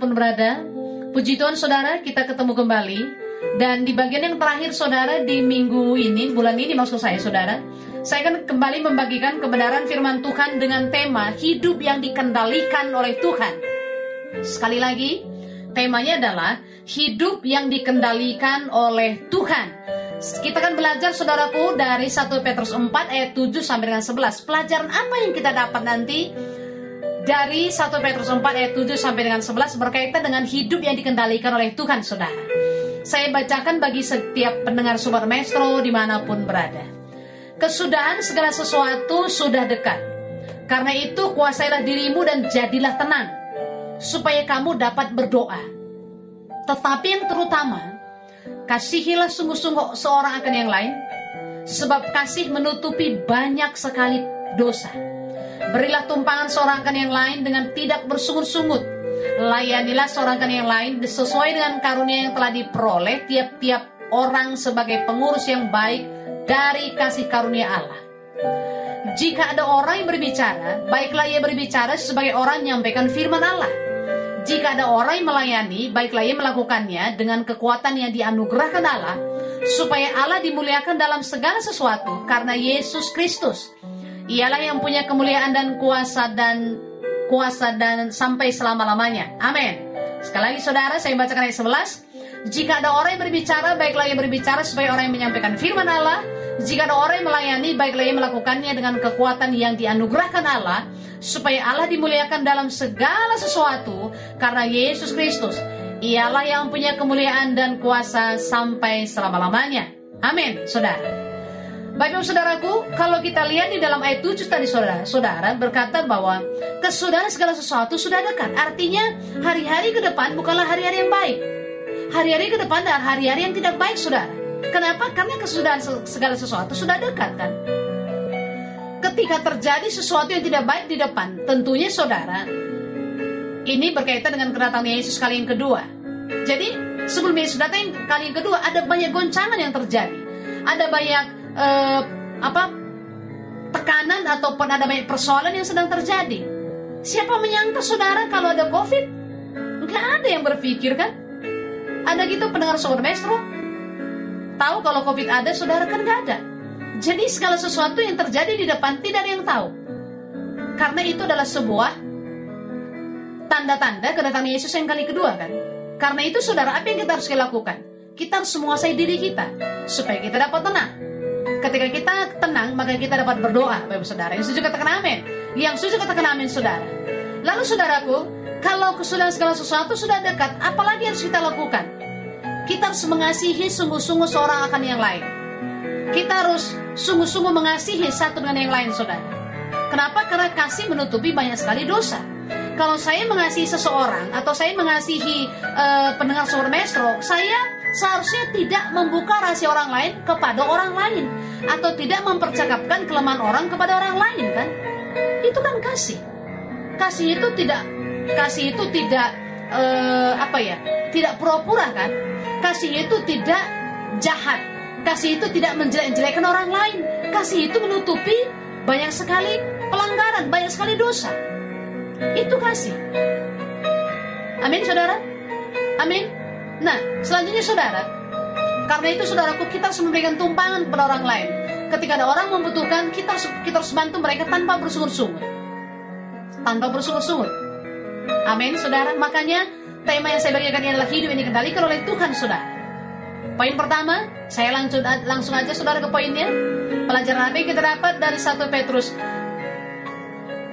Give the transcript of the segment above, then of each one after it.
Di mana pun berada Puji Tuhan saudara kita ketemu kembali. Dan di bagian yang terakhir saudara di minggu ini Bulan ini maksud saya saudara Saya akan kembali membagikan kebenaran firman Tuhan Dengan tema hidup yang dikendalikan oleh Tuhan. Sekali lagi temanya adalah hidup yang dikendalikan oleh Tuhan. Kita akan belajar saudaraku dari 1 Petrus 4 ayat 7 sampai dengan 11 Pelajaran apa yang kita dapat nanti dari 1 Petrus 4 ayat 7 sampai dengan 11 berkaitan dengan hidup yang dikendalikan oleh Tuhan saudara. Saya bacakan bagi setiap pendengar Sobat Maestro di mana pun berada. Kesudahan segala sesuatu sudah dekat. Karena itu kuasailah dirimu dan jadilah tenang. Supaya kamu dapat berdoa. Tetapi yang terutama, kasihilah sungguh-sungguh seorang akan yang lain. Sebab kasih menutupi banyak sekali dosa. Berilah tumpangan seorang akan yang lain dengan tidak bersungut-sungut. Layanilah seorang akan yang lain sesuai dengan karunia yang telah diperoleh tiap-tiap orang sebagai pengurus yang baik dari kasih karunia Allah. Jika ada orang yang berbicara, baiklah ia berbicara sebagai orang yang menyampaikan firman Allah. Jika ada orang yang melayani, baiklah ia melakukannya dengan kekuatan yang dianugerahkan Allah, supaya Allah dimuliakan dalam segala sesuatu karena Yesus Kristus. Ialah yang punya kemuliaan dan kuasa dan kuasa dan sampai selama-lamanya. Amin. Sekali lagi saudara, saya bacakan ayat 11. Jika ada orang yang berbicara, baiklah ia berbicara sebagai orang yang menyampaikan firman Allah. Jika ada orang yang melayani, baiklah ia melakukannya dengan kekuatan yang dianugerahkan Allah, supaya Allah dimuliakan dalam segala sesuatu karena Yesus Kristus. Ialah yang punya kemuliaan dan kuasa sampai selama-lamanya. Amin, saudara. Bapak saudaraku, kalau kita lihat di dalam ayat 7 tadi saudara, saudara berkata bahwa kesudahan segala sesuatu sudah dekat. Artinya hari-hari ke depan bukanlah hari-hari yang baik. Hari-hari ke depan adalah hari-hari yang tidak baik saudara. Kenapa? Karena kesudahan segala sesuatu sudah dekat kan. Ketika terjadi sesuatu yang tidak baik di depan, tentunya saudara, ini berkaitan dengan kedatangan Yesus kali yang kedua. Jadi sebelum Yesus datang kali yang kedua, ada banyak goncangan yang terjadi. Ada banyak eh, apa tekanan ataupun ada banyak persoalan yang sedang terjadi. Siapa menyangka saudara kalau ada COVID? Nggak ada yang berpikir kan? Ada gitu pendengar sobat maestro? Tahu kalau COVID ada, saudara kan nggak ada. Jadi segala sesuatu yang terjadi di depan tidak ada yang tahu. Karena itu adalah sebuah tanda-tanda kedatangan Yesus yang kali kedua kan. Karena itu saudara, apa yang kita harus lakukan? Kita harus menguasai diri kita supaya kita dapat tenang. Ketika kita tenang, maka kita dapat berdoa, Bapak Saudara. Yang setuju katakan amin. Yang setuju katakan amin, Saudara. Lalu saudaraku, kalau kesudahan segala sesuatu sudah dekat, apalagi harus kita lakukan? Kita harus mengasihi sungguh-sungguh seorang akan yang lain. Kita harus sungguh-sungguh mengasihi satu dengan yang lain, saudara. Kenapa? Karena kasih menutupi banyak sekali dosa. Kalau saya mengasihi seseorang atau saya mengasihi eh, pendengar suara maestro, saya seharusnya tidak membuka rahasia orang lain kepada orang lain atau tidak mempercakapkan kelemahan orang kepada orang lain kan? Itu kan kasih. Kasih itu tidak kasih itu tidak eh, apa ya? Tidak pura-pura kan? Kasih itu tidak jahat. Kasih itu tidak menjelek-jelekan orang lain. Kasih itu menutupi banyak sekali pelanggaran, banyak sekali dosa. Itu kasih. Amin, saudara. Amin. Nah, selanjutnya saudara, karena itu saudaraku kita harus memberikan tumpangan kepada orang lain. Ketika ada orang membutuhkan, kita harus, kita harus bantu mereka tanpa bersungut-sungut. Tanpa bersungut-sungut. Amin, saudara. Makanya tema yang saya bagikan ini adalah hidup ini dikendalikan oleh Tuhan, saudara. Poin pertama, saya langsung langsung aja saudara ke poinnya. Pelajaran apa yang kita dapat dari 1 Petrus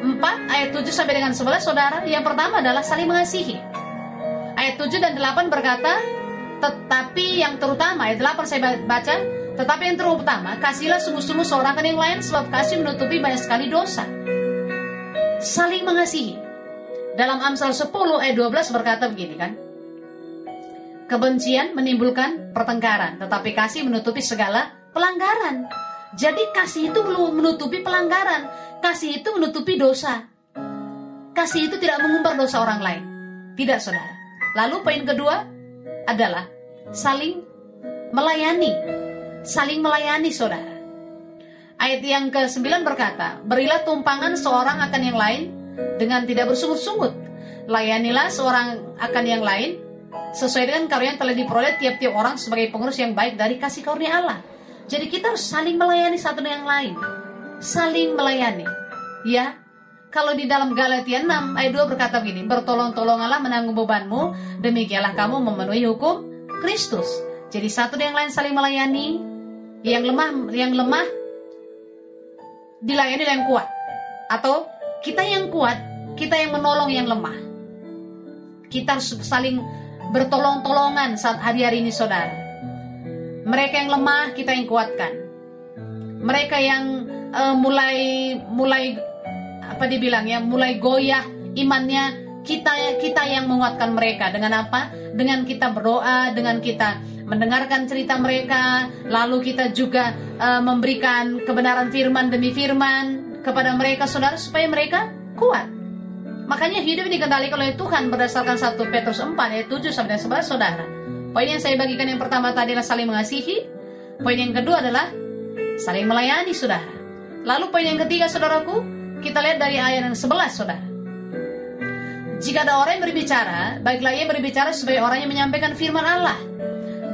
4 ayat 7 sampai dengan 11 saudara. Yang pertama adalah saling mengasihi. Ayat 7 dan 8 berkata, tetapi yang terutama ayat 8 saya baca, tetapi yang terutama kasihlah sungguh-sungguh seorang kan yang lain sebab kasih menutupi banyak sekali dosa. Saling mengasihi. Dalam Amsal 10 ayat 12 berkata begini kan. Kebencian menimbulkan pertengkaran, tetapi kasih menutupi segala pelanggaran. Jadi kasih itu menutupi pelanggaran, kasih itu menutupi dosa. Kasih itu tidak mengumbar dosa orang lain. Tidak, saudara. Lalu poin kedua adalah saling melayani. Saling melayani, saudara. Ayat yang ke-9 berkata, Berilah tumpangan seorang akan yang lain dengan tidak bersungut-sungut. Layanilah seorang akan yang lain sesuai dengan karunia yang telah diperoleh tiap-tiap orang sebagai pengurus yang baik dari kasih karunia Allah. Jadi kita harus saling melayani satu dengan yang lain. Saling melayani. Ya, kalau di dalam Galatia 6 ayat 2 berkata begini, bertolong-tolonganlah menanggung bebanmu, demikianlah kamu memenuhi hukum Kristus. Jadi satu yang lain saling melayani, yang lemah yang lemah dilayani yang kuat. Atau kita yang kuat, kita yang menolong yang lemah. Kita saling bertolong-tolongan saat hari-hari ini saudara. Mereka yang lemah kita yang kuatkan. Mereka yang uh, mulai mulai apa dibilang ya, mulai goyah imannya kita kita yang menguatkan mereka dengan apa? Dengan kita berdoa, dengan kita mendengarkan cerita mereka, lalu kita juga uh, memberikan kebenaran firman demi firman kepada mereka saudara supaya mereka kuat. Makanya hidup dikendalikan oleh Tuhan berdasarkan 1 Petrus 4 ayat 7 sampai 11 saudara. Poin yang saya bagikan yang pertama tadi adalah saling mengasihi. Poin yang kedua adalah saling melayani saudara. Lalu poin yang ketiga saudaraku, kita lihat dari ayat yang 11 saudara. Jika ada orang yang berbicara, baiklah ia berbicara sebagai orang yang menyampaikan firman Allah.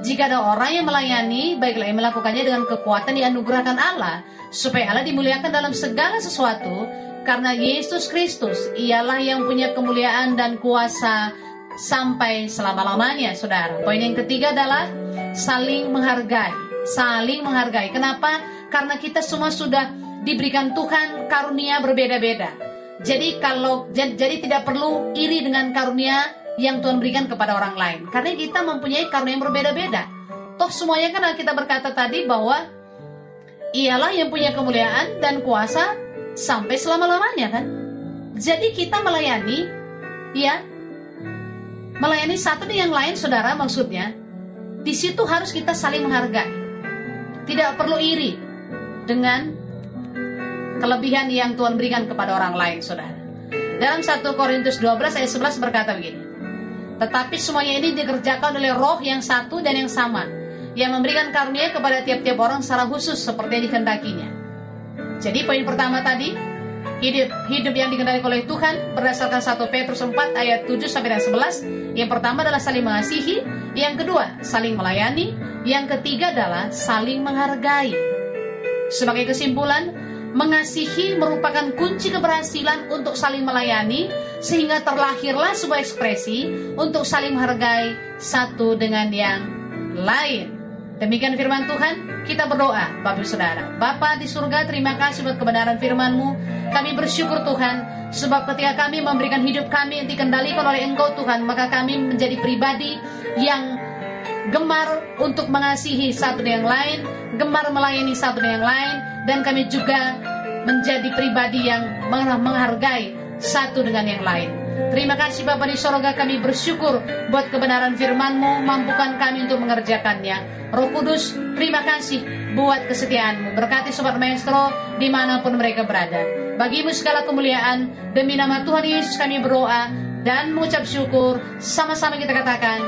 Jika ada orang yang melayani, baiklah ia melakukannya dengan kekuatan yang anugerahkan Allah, supaya Allah dimuliakan dalam segala sesuatu, karena Yesus Kristus ialah yang punya kemuliaan dan kuasa sampai selama-lamanya, saudara. Poin yang ketiga adalah saling menghargai. Saling menghargai. Kenapa? Karena kita semua sudah diberikan Tuhan karunia berbeda-beda. Jadi kalau jadi tidak perlu iri dengan karunia yang Tuhan berikan kepada orang lain. Karena kita mempunyai karunia yang berbeda-beda. Toh semuanya kan kita berkata tadi bahwa ialah yang punya kemuliaan dan kuasa sampai selama-lamanya kan. Jadi kita melayani, ya, melayani satu dengan yang lain, saudara maksudnya, di situ harus kita saling menghargai. Tidak perlu iri dengan kelebihan yang Tuhan berikan kepada orang lain, saudara. Dalam 1 Korintus 12 ayat 11 berkata begini, Tetapi semuanya ini dikerjakan oleh roh yang satu dan yang sama, yang memberikan karunia kepada tiap-tiap orang secara khusus seperti yang dikehendakinya. Jadi poin pertama tadi, hidup hidup yang dikendalikan oleh Tuhan berdasarkan 1 Petrus 4 ayat 7 sampai 11. Yang pertama adalah saling mengasihi, yang kedua saling melayani, yang ketiga adalah saling menghargai. Sebagai kesimpulan, mengasihi merupakan kunci keberhasilan untuk saling melayani sehingga terlahirlah sebuah ekspresi untuk saling menghargai satu dengan yang lain. Demikian firman Tuhan, kita berdoa, Bapak Saudara. Bapa di surga, terima kasih buat kebenaran firman-Mu. Kami bersyukur Tuhan, sebab ketika kami memberikan hidup kami yang dikendalikan oleh Engkau Tuhan, maka kami menjadi pribadi yang gemar untuk mengasihi satu dengan yang lain, gemar melayani satu dengan yang lain, dan kami juga menjadi pribadi yang menghargai satu dengan yang lain. Terima kasih Bapak di sorga kami bersyukur buat kebenaran firman-Mu, mampukan kami untuk mengerjakannya. Roh Kudus, terima kasih buat kesetiaan-Mu. Berkati Sobat Maestro di mana pun mereka berada. Bagimu segala kemuliaan, demi nama Tuhan Yesus kami berdoa dan mengucap syukur. Sama-sama kita katakan,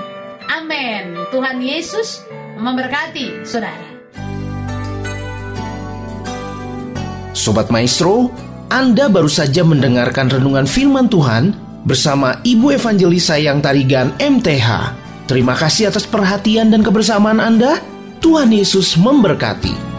Amin. Tuhan Yesus memberkati saudara. Sobat Maestro, Anda baru saja mendengarkan renungan firman Tuhan bersama Ibu Evangelis Sayang Tarigan MTH. Terima kasih atas perhatian dan kebersamaan Anda. Tuhan Yesus memberkati.